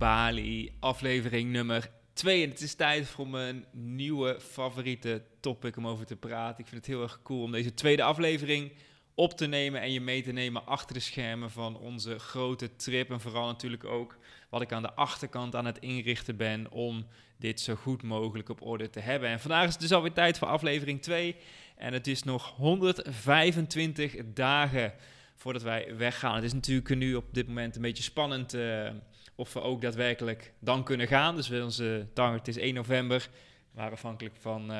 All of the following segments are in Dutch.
Bali, aflevering nummer 2. En het is tijd voor mijn nieuwe favoriete topic om over te praten. Ik vind het heel erg cool om deze tweede aflevering op te nemen en je mee te nemen achter de schermen van onze grote trip. En vooral natuurlijk ook wat ik aan de achterkant aan het inrichten ben om dit zo goed mogelijk op orde te hebben. En vandaag is het dus alweer tijd voor aflevering 2. En het is nog 125 dagen voordat wij weggaan. Het is natuurlijk nu op dit moment een beetje spannend uh, of we ook daadwerkelijk dan kunnen gaan. Dus onze target is 1 november. Maar afhankelijk van uh,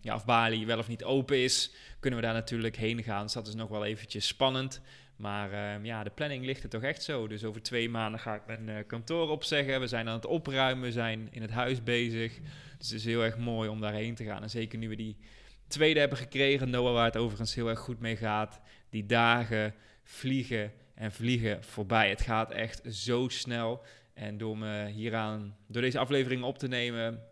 ja, of Bali wel of niet open is, kunnen we daar natuurlijk heen gaan. Dus dat is nog wel eventjes spannend. Maar uh, ja, de planning ligt er toch echt zo. Dus over twee maanden ga ik mijn uh, kantoor opzeggen. We zijn aan het opruimen, we zijn in het huis bezig. Dus het is heel erg mooi om daarheen te gaan. En zeker nu we die tweede hebben gekregen, Noah, waar het overigens heel erg goed mee gaat. Die dagen vliegen en vliegen voorbij. Het gaat echt zo snel. En door me hieraan, door deze aflevering op te nemen,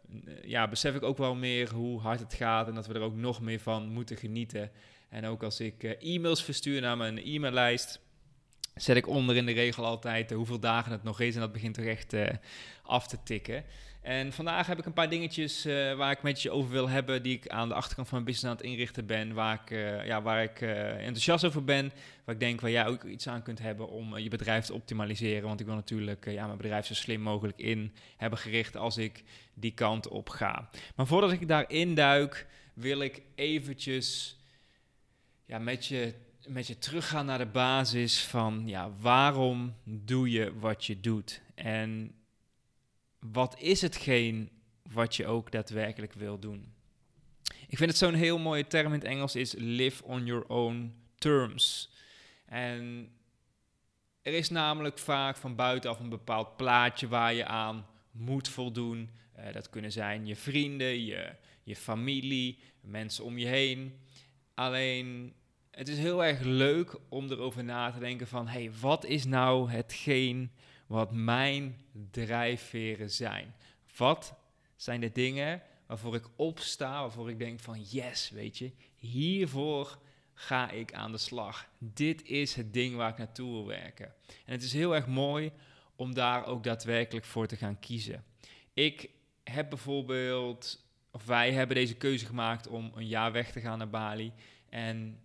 ja, besef ik ook wel meer hoe hard het gaat en dat we er ook nog meer van moeten genieten. En ook als ik uh, e-mails verstuur naar mijn e-maillijst, zet ik onder in de regel altijd uh, hoeveel dagen het nog is. En dat begint toch echt af te tikken. En vandaag heb ik een paar dingetjes uh, waar ik met je over wil hebben, die ik aan de achterkant van mijn business aan het inrichten ben, waar ik, uh, ja, waar ik uh, enthousiast over ben, waar ik denk waar jij ook iets aan kunt hebben om je bedrijf te optimaliseren. Want ik wil natuurlijk ja, mijn bedrijf zo slim mogelijk in hebben gericht als ik die kant op ga. Maar voordat ik daarin duik, wil ik eventjes ja, met, je, met je teruggaan naar de basis van ja, waarom doe je wat je doet? En wat is hetgeen wat je ook daadwerkelijk wil doen? Ik vind het zo'n heel mooie term in het Engels is live on your own terms. En er is namelijk vaak van buitenaf een bepaald plaatje waar je aan moet voldoen. Uh, dat kunnen zijn je vrienden, je, je familie, mensen om je heen. Alleen het is heel erg leuk om erover na te denken van hey, wat is nou hetgeen wat mijn drijfveren zijn. Wat zijn de dingen waarvoor ik opsta, waarvoor ik denk van yes, weet je, hiervoor ga ik aan de slag. Dit is het ding waar ik naartoe wil werken. En het is heel erg mooi om daar ook daadwerkelijk voor te gaan kiezen. Ik heb bijvoorbeeld, of wij hebben deze keuze gemaakt om een jaar weg te gaan naar Bali. En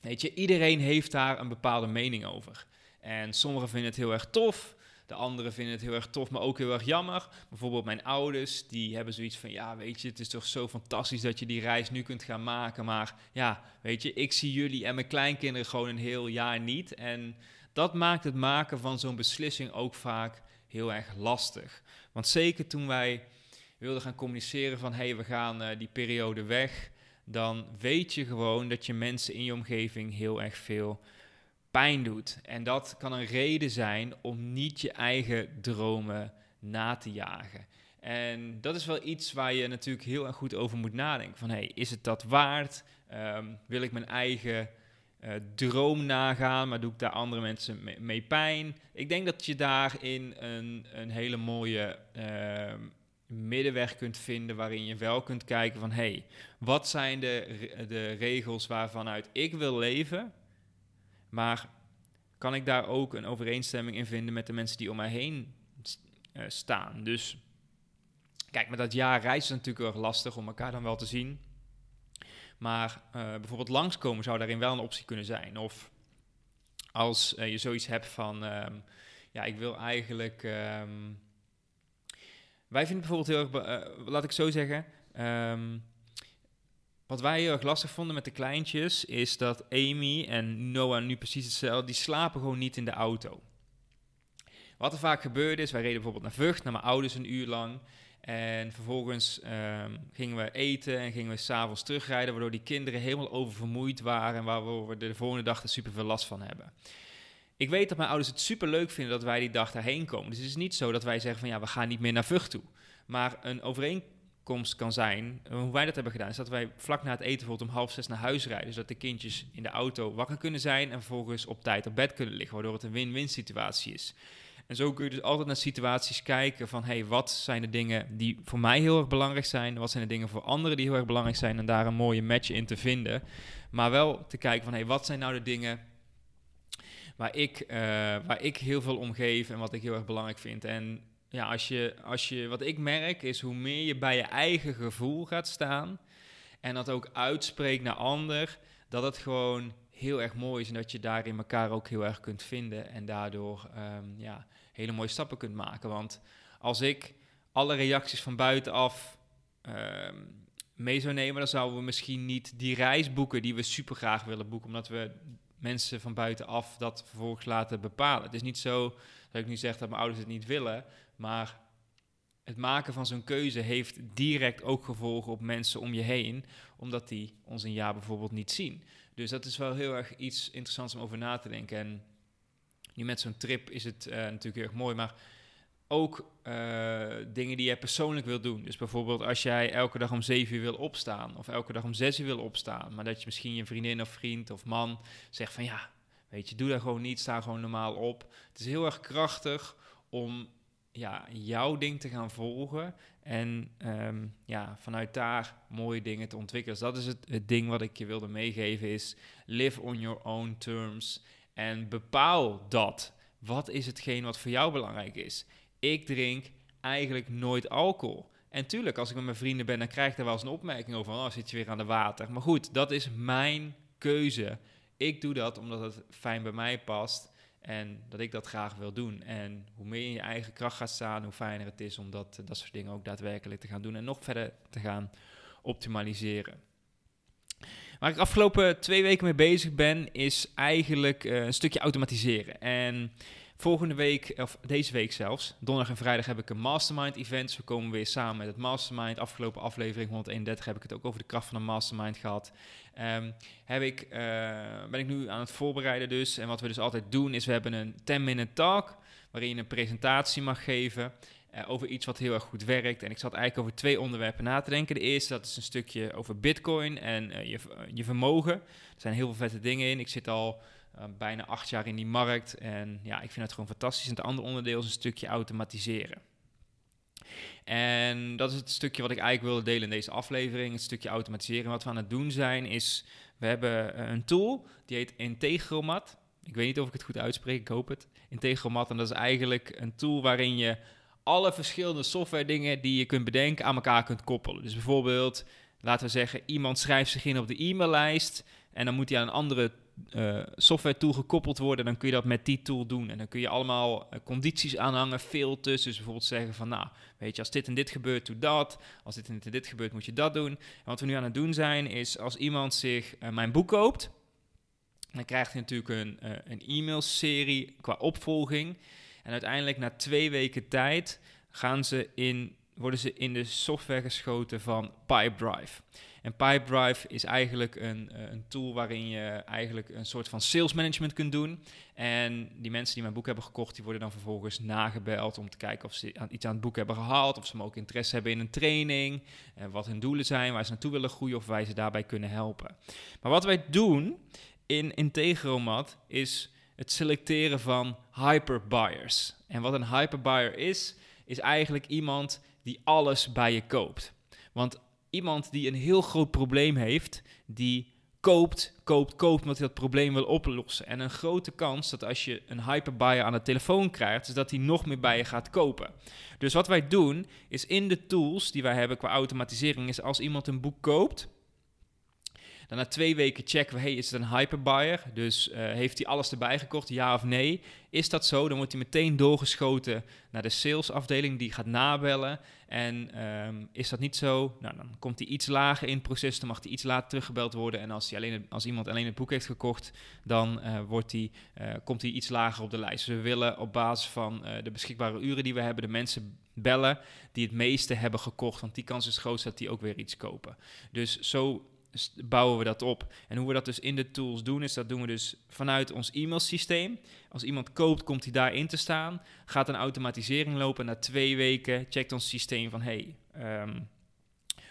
weet je, iedereen heeft daar een bepaalde mening over. En sommigen vinden het heel erg tof. De anderen vinden het heel erg tof, maar ook heel erg jammer. Bijvoorbeeld mijn ouders, die hebben zoiets van... ja, weet je, het is toch zo fantastisch dat je die reis nu kunt gaan maken. Maar ja, weet je, ik zie jullie en mijn kleinkinderen gewoon een heel jaar niet. En dat maakt het maken van zo'n beslissing ook vaak heel erg lastig. Want zeker toen wij wilden gaan communiceren van... hé, hey, we gaan uh, die periode weg... dan weet je gewoon dat je mensen in je omgeving heel erg veel pijn doet. En dat kan een reden zijn om niet je eigen dromen na te jagen. En dat is wel iets waar je natuurlijk heel erg goed over moet nadenken. Van hey, is het dat waard? Um, wil ik mijn eigen uh, droom nagaan, maar doe ik daar andere mensen mee, mee, pijn? Ik denk dat je daarin een, een hele mooie uh, middenweg kunt vinden waarin je wel kunt kijken van hey, wat zijn de, de regels waarvanuit ik wil leven? Maar kan ik daar ook een overeenstemming in vinden met de mensen die om mij heen uh, staan? Dus kijk, met dat jaar reizen is het natuurlijk wel lastig om elkaar dan wel te zien. Maar uh, bijvoorbeeld langskomen zou daarin wel een optie kunnen zijn. Of als uh, je zoiets hebt van, um, ja, ik wil eigenlijk. Um, wij vinden bijvoorbeeld heel erg, laat ik zo zeggen. Um, wat wij heel erg lastig vonden met de kleintjes is dat Amy en Noah nu precies hetzelfde, die slapen gewoon niet in de auto. Wat er vaak gebeurde is, wij reden bijvoorbeeld naar Vught, naar mijn ouders een uur lang. En vervolgens um, gingen we eten en gingen we s'avonds terugrijden, waardoor die kinderen helemaal oververmoeid waren en waar we de volgende dag er super veel last van hebben. ik weet dat mijn ouders het super leuk vinden dat wij die dag daarheen komen. Dus het is niet zo dat wij zeggen van ja, we gaan niet meer naar Vught toe. Maar een overeenkomst kan zijn, eh, hoe wij dat hebben gedaan, is dat wij vlak na het eten bijvoorbeeld om half zes naar huis rijden. Zodat de kindjes in de auto wakker kunnen zijn en vervolgens op tijd op bed kunnen liggen, waardoor het een win-win situatie is. En zo kun je dus altijd naar situaties kijken van, hey, wat zijn de dingen die voor mij heel erg belangrijk zijn? Wat zijn de dingen voor anderen die heel erg belangrijk zijn? En daar een mooie match in te vinden. Maar wel te kijken van, hey, wat zijn nou de dingen waar ik, uh, waar ik heel veel om geef en wat ik heel erg belangrijk vind. En ja, als je, als je, wat ik merk is hoe meer je bij je eigen gevoel gaat staan en dat ook uitspreekt naar ander, dat het gewoon heel erg mooi is en dat je daarin elkaar ook heel erg kunt vinden en daardoor um, ja, hele mooie stappen kunt maken. Want als ik alle reacties van buitenaf um, mee zou nemen, dan zouden we misschien niet die reis boeken die we super graag willen boeken, omdat we mensen van buitenaf dat vervolgens laten bepalen. Het is niet zo dat ik nu zeg dat mijn ouders het niet willen, maar het maken van zo'n keuze heeft direct ook gevolgen op mensen om je heen, omdat die ons een jaar bijvoorbeeld niet zien. Dus dat is wel heel erg iets interessants om over na te denken. En nu met zo'n trip is het uh, natuurlijk heel erg mooi, maar ook uh, dingen die jij persoonlijk wil doen. Dus bijvoorbeeld als jij elke dag om 7 uur wil opstaan, of elke dag om 6 uur wil opstaan, maar dat je misschien je vriendin of vriend of man zegt van ja, weet je, doe daar gewoon niet, sta gewoon normaal op. Het is heel erg krachtig om ja, jouw ding te gaan volgen en um, ja, vanuit daar mooie dingen te ontwikkelen. Dus dat is het, het ding wat ik je wilde meegeven is live on your own terms en bepaal dat. Wat is hetgeen wat voor jou belangrijk is? ik drink eigenlijk nooit alcohol. En tuurlijk, als ik met mijn vrienden ben, dan krijg ik daar wel eens een opmerking over. Oh, zit je weer aan de water. Maar goed, dat is mijn keuze. Ik doe dat omdat het fijn bij mij past. En dat ik dat graag wil doen. En hoe meer in je eigen kracht gaat staan, hoe fijner het is om dat, dat soort dingen ook daadwerkelijk te gaan doen. En nog verder te gaan optimaliseren. Waar ik afgelopen twee weken mee bezig ben, is eigenlijk uh, een stukje automatiseren. En Volgende week, of deze week zelfs, donderdag en vrijdag heb ik een mastermind event. We komen weer samen met het mastermind. Afgelopen aflevering 131 heb ik het ook over de kracht van een mastermind gehad. Um, heb ik, uh, ben ik nu aan het voorbereiden dus. En wat we dus altijd doen is we hebben een 10-minute talk waarin je een presentatie mag geven. Uh, over iets wat heel erg goed werkt. En ik zat eigenlijk over twee onderwerpen na te denken. De eerste, dat is een stukje over bitcoin en uh, je, je vermogen. Er zijn heel veel vette dingen in. Ik zit al uh, bijna acht jaar in die markt. En ja, ik vind het gewoon fantastisch. En het andere onderdeel is een stukje automatiseren. En dat is het stukje wat ik eigenlijk wilde delen in deze aflevering. Het stukje automatiseren. Wat we aan het doen zijn is, we hebben uh, een tool die heet Integromat. Ik weet niet of ik het goed uitspreek, ik hoop het. Integromat. En dat is eigenlijk een tool waarin je alle verschillende software dingen die je kunt bedenken aan elkaar kunt koppelen. Dus bijvoorbeeld, laten we zeggen, iemand schrijft zich in op de e-maillijst en dan moet hij aan een andere uh, software tool gekoppeld worden, dan kun je dat met die tool doen. En dan kun je allemaal uh, condities aanhangen, filters. Dus bijvoorbeeld zeggen van, nou, weet je, als dit en dit gebeurt, doe dat. Als dit en dit gebeurt, moet je dat doen. En wat we nu aan het doen zijn, is als iemand zich uh, mijn boek koopt, dan krijgt hij natuurlijk een, een e-mailserie qua opvolging. En uiteindelijk na twee weken tijd gaan ze in, worden ze in de software geschoten van Pipedrive. En Pipedrive is eigenlijk een, eh, een tool waarin je eigenlijk een soort van sales management kunt doen. En die mensen die mijn boek hebben gekocht, die worden dan vervolgens nagebeld om te kijken of ze iets aan het boek hebben gehaald. Of ze ook interesse hebben in een training. En eh, wat hun doelen zijn, waar ze naartoe willen groeien of wij ze daarbij kunnen helpen. Maar wat wij doen in Integromat is het selecteren van hyperbuyers. En wat een hyperbuyer is, is eigenlijk iemand die alles bij je koopt. Want iemand die een heel groot probleem heeft, die koopt, koopt, koopt, omdat hij dat probleem wil oplossen. En een grote kans dat als je een hyperbuyer aan de telefoon krijgt, is dat hij nog meer bij je gaat kopen. Dus wat wij doen, is in de tools die wij hebben qua automatisering, is als iemand een boek koopt, dan na twee weken checken we, hey, is het een hyperbuyer? Dus uh, heeft hij alles erbij gekocht, ja of nee? Is dat zo? Dan wordt hij meteen doorgeschoten naar de salesafdeling, die gaat nabellen. En um, is dat niet zo? Nou, dan komt hij iets lager in het proces, dan mag hij iets later teruggebeld worden. En als, hij alleen, als iemand alleen het boek heeft gekocht, dan uh, wordt hij, uh, komt hij iets lager op de lijst. Dus we willen op basis van de beschikbare uren die we hebben, de mensen bellen die het meeste hebben gekocht. Want die kans is groot dat die ook weer iets kopen. Dus zo bouwen we dat op. En hoe we dat dus in de tools doen, is dat doen we dus vanuit ons e-mailsysteem. Als iemand koopt, komt hij daarin te staan. Gaat een automatisering lopen. Na twee weken checkt ons systeem van... Hey, ehm,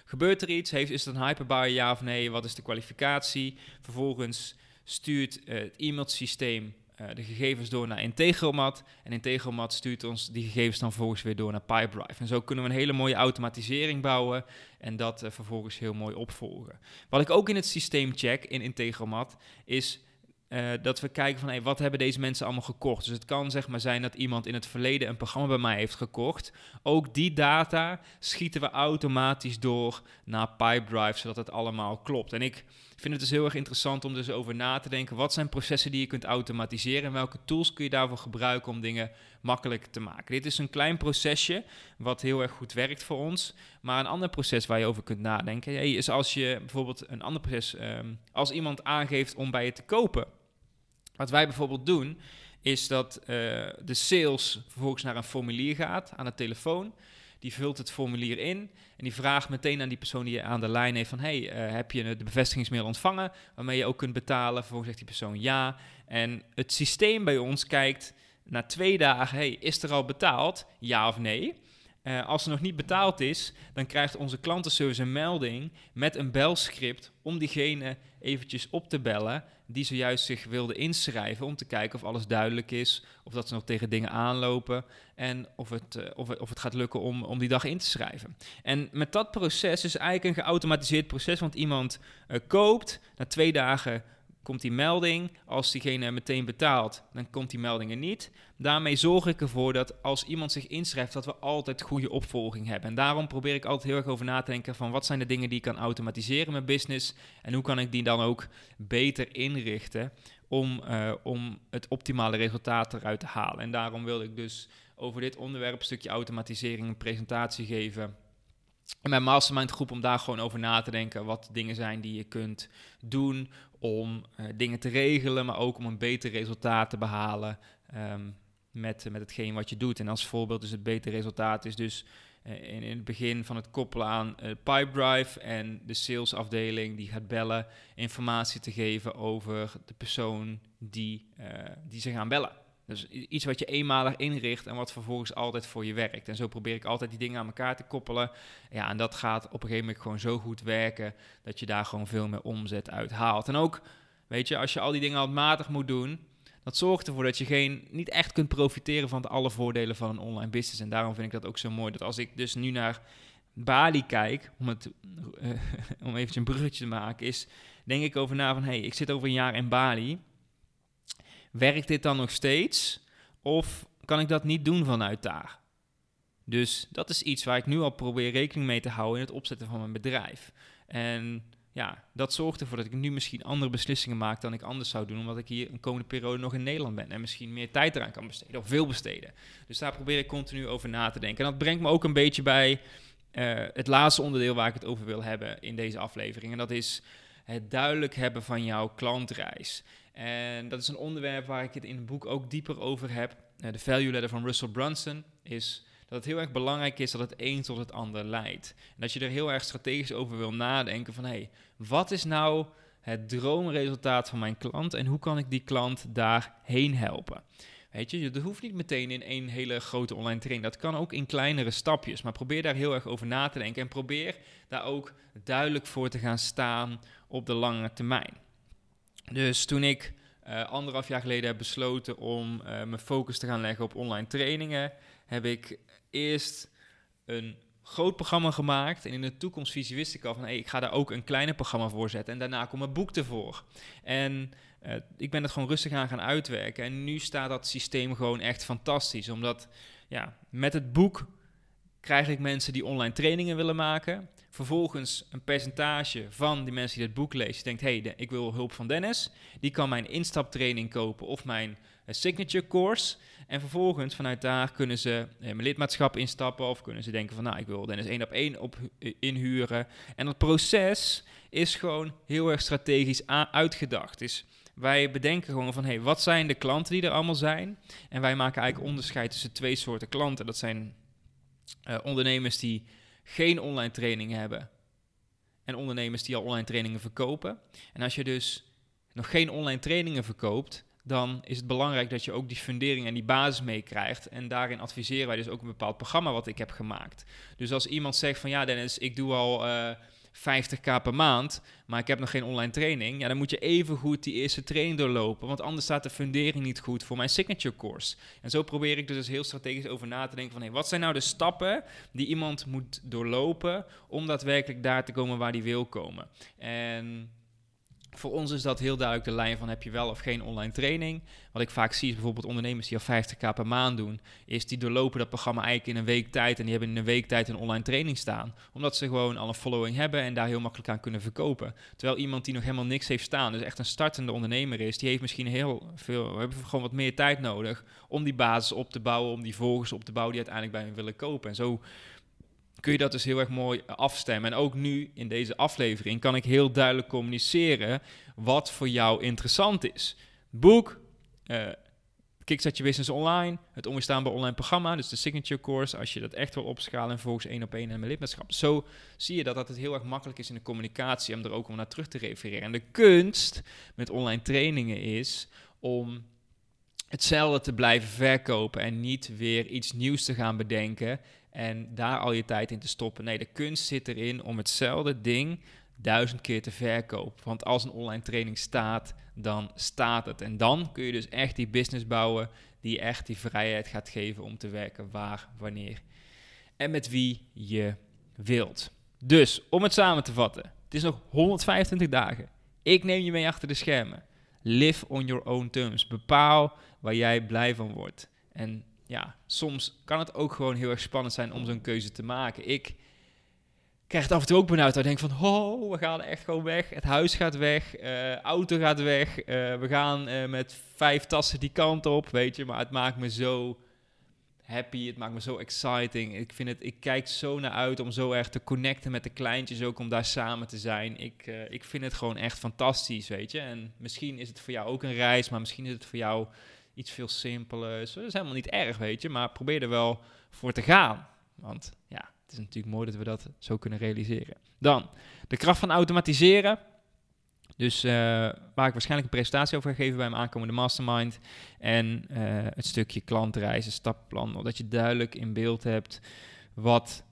gebeurt er iets? Heeft, is het een hyperbar, ja of nee? Wat is de kwalificatie? Vervolgens stuurt uh, het e-mailsysteem de gegevens door naar Integromat. En Integromat stuurt ons die gegevens dan vervolgens weer door naar Pipedrive. En zo kunnen we een hele mooie automatisering bouwen en dat uh, vervolgens heel mooi opvolgen. Wat ik ook in het systeem check in Integromat is uh, dat we kijken van hey, wat hebben deze mensen allemaal gekocht. Dus het kan zeg maar zijn dat iemand in het verleden een programma bij mij heeft gekocht. Ook die data schieten we automatisch door naar Pipedrive, zodat het allemaal klopt. En ik vind het dus heel erg interessant om dus over na te denken. Wat zijn processen die je kunt automatiseren en welke tools kun je daarvoor gebruiken om dingen makkelijk te maken. Dit is een klein procesje wat heel erg goed werkt voor ons. Maar een ander proces waar je over kunt nadenken is als je bijvoorbeeld een ander proces, um, als iemand aangeeft om bij je te kopen. Wat wij bijvoorbeeld doen, is dat uh, de sales vervolgens naar een formulier gaat aan de telefoon. Die vult het formulier in en die vraagt meteen aan die persoon die je aan de lijn heeft van... hey, uh, heb je de bevestigingsmail ontvangen waarmee je ook kunt betalen? Vervolgens zegt die persoon ja. En het systeem bij ons kijkt na twee dagen, hey, is er al betaald? Ja of nee? Uh, als er nog niet betaald is, dan krijgt onze klantenservice een melding met een belscript om diegene eventjes op te bellen die zojuist zich wilde inschrijven om te kijken of alles duidelijk is, of dat ze nog tegen dingen aanlopen en of het, uh, of, of het gaat lukken om, om die dag in te schrijven. En met dat proces is eigenlijk een geautomatiseerd proces, want iemand uh, koopt, na twee dagen komt die melding. Als diegene meteen betaalt, dan komt die melding er niet. Daarmee zorg ik ervoor dat als iemand zich inschrijft, dat we altijd goede opvolging hebben. En daarom probeer ik altijd heel erg over na te denken van wat zijn de dingen die ik kan automatiseren in mijn business en hoe kan ik die dan ook beter inrichten om, uh, om het optimale resultaat eruit te halen. En daarom wil ik dus over dit onderwerp, stukje automatisering, een presentatie geven in mijn mastermind groep om daar gewoon over na te denken wat dingen zijn die je kunt doen om uh, dingen te regelen, maar ook om een beter resultaat te behalen um, met, met hetgeen wat je doet. En als voorbeeld is het beter resultaat is dus uh, in, in, het begin van het koppelen aan uh, Pipedrive en de salesafdeling die gaat bellen, informatie te geven over de persoon die, die ze gaan bellen. Dus iets wat je eenmalig inricht en wat vervolgens altijd voor je werkt. En zo probeer ik altijd die dingen aan elkaar te koppelen. Ja, en dat gaat op een gegeven moment gewoon zo goed werken dat je daar gewoon veel meer omzet uit haalt. En ook, weet je, als je al die dingen handmatig moet doen, dat zorgt ervoor dat je geen, niet echt kunt profiteren van alle voordelen van een online business. En daarom vind ik dat ook zo mooi dat als ik dus nu naar Bali kijk, om, het, om eventjes een bruggetje te maken, is denk ik over na van, hé, hey, ik zit over een jaar in Bali werkt dit dan nog steeds? Of kan ik dat niet doen vanuit daar? Dus dat is iets waar ik nu al probeer rekening mee te houden in het opzetten van mijn bedrijf. En ja, dat zorgt ervoor dat ik nu misschien andere beslissingen maak dan ik anders zou doen, omdat ik hier een komende periode nog in Nederland ben en misschien meer tijd eraan kan besteden of veel besteden. Dus daar probeer ik continu over na te denken. En dat brengt me ook een beetje bij uh, het laatste onderdeel waar ik het over wil hebben in deze aflevering. En dat is het duidelijk hebben van jouw klantreis. En dat is een onderwerp waar ik het in het boek ook dieper over heb. Uh, de value letter van Russell Brunson is dat het heel erg belangrijk is dat het een tot het ander leidt. En dat je er heel erg strategisch over wil nadenken van hé, hey, wat is nou het droomresultaat van mijn klant en hoe kan ik die klant daarheen helpen? Weet je, dat hoeft niet meteen in één hele grote online training. Dat kan ook in kleinere stapjes. Maar probeer daar heel erg over na te denken. En probeer daar ook duidelijk voor te gaan staan op de lange termijn. Dus toen ik uh, anderhalf jaar geleden heb besloten om uh, mijn focus te gaan leggen op online trainingen, heb ik eerst een groot programma gemaakt. En in de toekomstvisie wist ik al van, hey, ik ga daar ook een kleiner programma voor zetten. En daarna komt een boek ervoor. En uh, ik ben het gewoon rustig aan gaan uitwerken. En nu staat dat systeem gewoon echt fantastisch. Omdat, ja, met het boek krijg ik mensen die online trainingen willen maken. Vervolgens een percentage van die mensen die dit boek lezen, denkt: hey, ik wil hulp van Dennis. Die kan mijn instaptraining kopen of mijn uh, signature course. En vervolgens vanuit daar kunnen ze uh, mijn lidmaatschap instappen of kunnen ze denken van nou, ik wil Dennis één op één op uh, inhuren. En dat proces is gewoon heel erg strategisch uitgedacht. Dus wij bedenken gewoon van hey, wat zijn de klanten die er allemaal zijn? En wij maken eigenlijk onderscheid tussen twee soorten klanten. Dat zijn ondernemers die geen online training hebben en ondernemers die al online trainingen verkopen. En als je dus nog geen online trainingen verkoopt, dan is het belangrijk dat je ook die fundering en die basis meekrijgt. En daarin adviseren wij dus ook een bepaald programma wat ik heb gemaakt. Dus als iemand zegt van ja Dennis, ik doe al... Uh, 50k per maand, maar ik heb nog geen online training, ja, dan moet je even goed die eerste training doorlopen, want anders staat de fundering niet goed voor mijn signature course. En zo probeer ik dus heel strategisch over na te denken van, hey, wat zijn nou de stappen die iemand moet doorlopen om daadwerkelijk daar te komen waar die wil komen. En voor ons is dat heel duidelijk de lijn van heb je wel of geen online training. Wat ik vaak zie is bijvoorbeeld ondernemers die al 50k per maand doen, is die doorlopen dat programma eigenlijk in een week tijd en die hebben in een week tijd een online training staan. Omdat ze gewoon al een following hebben en daar heel makkelijk aan kunnen verkopen. Terwijl iemand die nog helemaal niks heeft staan, dus echt een startende ondernemer is, die heeft misschien heel veel, we hebben gewoon wat meer tijd nodig om die basis op te bouwen, om die volgers op te bouwen die uiteindelijk bij hem willen kopen. En zo kun je dat dus heel erg mooi afstemmen. En ook nu in deze aflevering kan ik heel duidelijk communiceren wat voor jou interessant is. Boek, uh, Kickstart je business online, het onweerstaanbaar online programma, dus de signature course, als je dat echt wil opschalen en volgens één op één en mijn lidmaatschap. Zo zie je dat, dat het heel erg makkelijk is in de communicatie om er ook om naar terug te refereren. En de kunst met online trainingen is om hetzelfde te blijven verkopen en niet weer iets nieuws te gaan bedenken en daar al je tijd in te stoppen. Nee, de kunst zit erin om hetzelfde ding duizend keer te verkopen. Want als een online training staat, dan staat het. En dan kun je dus echt die business bouwen die echt die vrijheid gaat geven om te werken waar, wanneer en met wie je wilt. Dus om het samen te vatten, het is nog 125 dagen. Ik neem je mee achter de schermen. Live on your own terms. Bepaal waar jij blij van wordt. En ja, soms kan het ook gewoon heel erg spannend zijn om zo'n keuze te maken. Ik krijg het af en toe ook benauwd. Ik denk van, oh, we gaan echt gewoon weg. Het huis gaat weg, uh, auto gaat weg. Uh, we gaan uh, met vijf tassen die kant op, weet je. Maar het maakt me zo happy, het maakt me zo exciting. Ik, vind het, ik kijk zo naar uit om zo erg te connecten met de kleintjes, ook om daar samen te zijn. Ik, ik vind het gewoon echt fantastisch, weet je. En misschien is het voor jou ook een reis, maar misschien is het voor jou iets veel simpelers. Dat is helemaal niet erg, weet je. Maar probeer er wel voor te gaan. Want ja, het is natuurlijk mooi dat we dat zo kunnen realiseren. Dan, de kracht van automatiseren. Dus uh, waar ik waarschijnlijk een presentatie over ga geven bij mijn aankomende mastermind. En uh, het stukje klantreizen, stappenplan. Dat je duidelijk in beeld hebt wat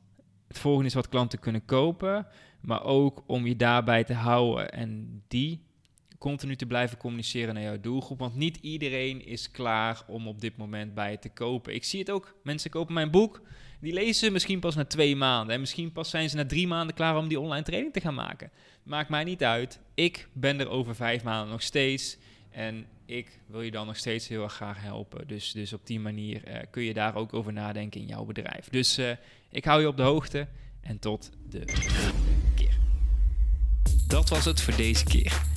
het volgende is wat klanten kunnen kopen. Maar ook om je daarbij te houden. En die continu te blijven communiceren naar jouw doelgroep. Want niet iedereen is klaar om op dit moment bij je te kopen. Ik zie het ook. Mensen kopen mijn boek. Die lezen misschien pas na twee maanden. En misschien pas zijn ze na drie maanden klaar om die online training te gaan maken. Maakt mij niet uit. Ik ben er over vijf maanden nog steeds. En ik wil je dan nog steeds heel erg graag helpen. Dus, dus op die manier uh, kun je daar ook over nadenken in jouw bedrijf. Dus uh, ik hou je op de hoogte. En tot de volgende keer. Dat was het voor deze keer.